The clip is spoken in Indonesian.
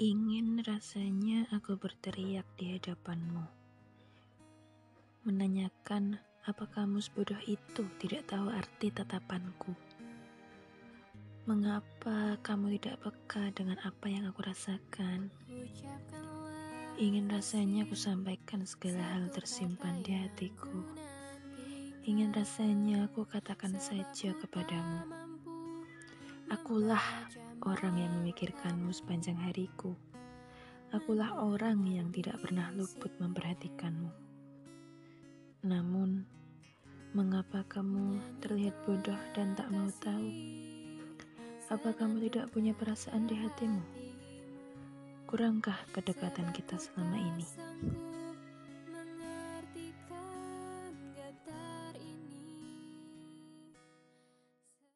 Ingin rasanya aku berteriak di hadapanmu, menanyakan apa kamu sebodoh itu tidak tahu arti tatapanku. Mengapa kamu tidak peka dengan apa yang aku rasakan? Ingin rasanya aku sampaikan segala hal tersimpan di hatiku. Ingin rasanya aku katakan saja kepadamu. Akulah orang yang memikirkanmu sepanjang hariku. Akulah orang yang tidak pernah luput memperhatikanmu. Namun, mengapa kamu terlihat bodoh dan tak mau tahu? Apa kamu tidak punya perasaan di hatimu? Kurangkah kedekatan kita selama ini?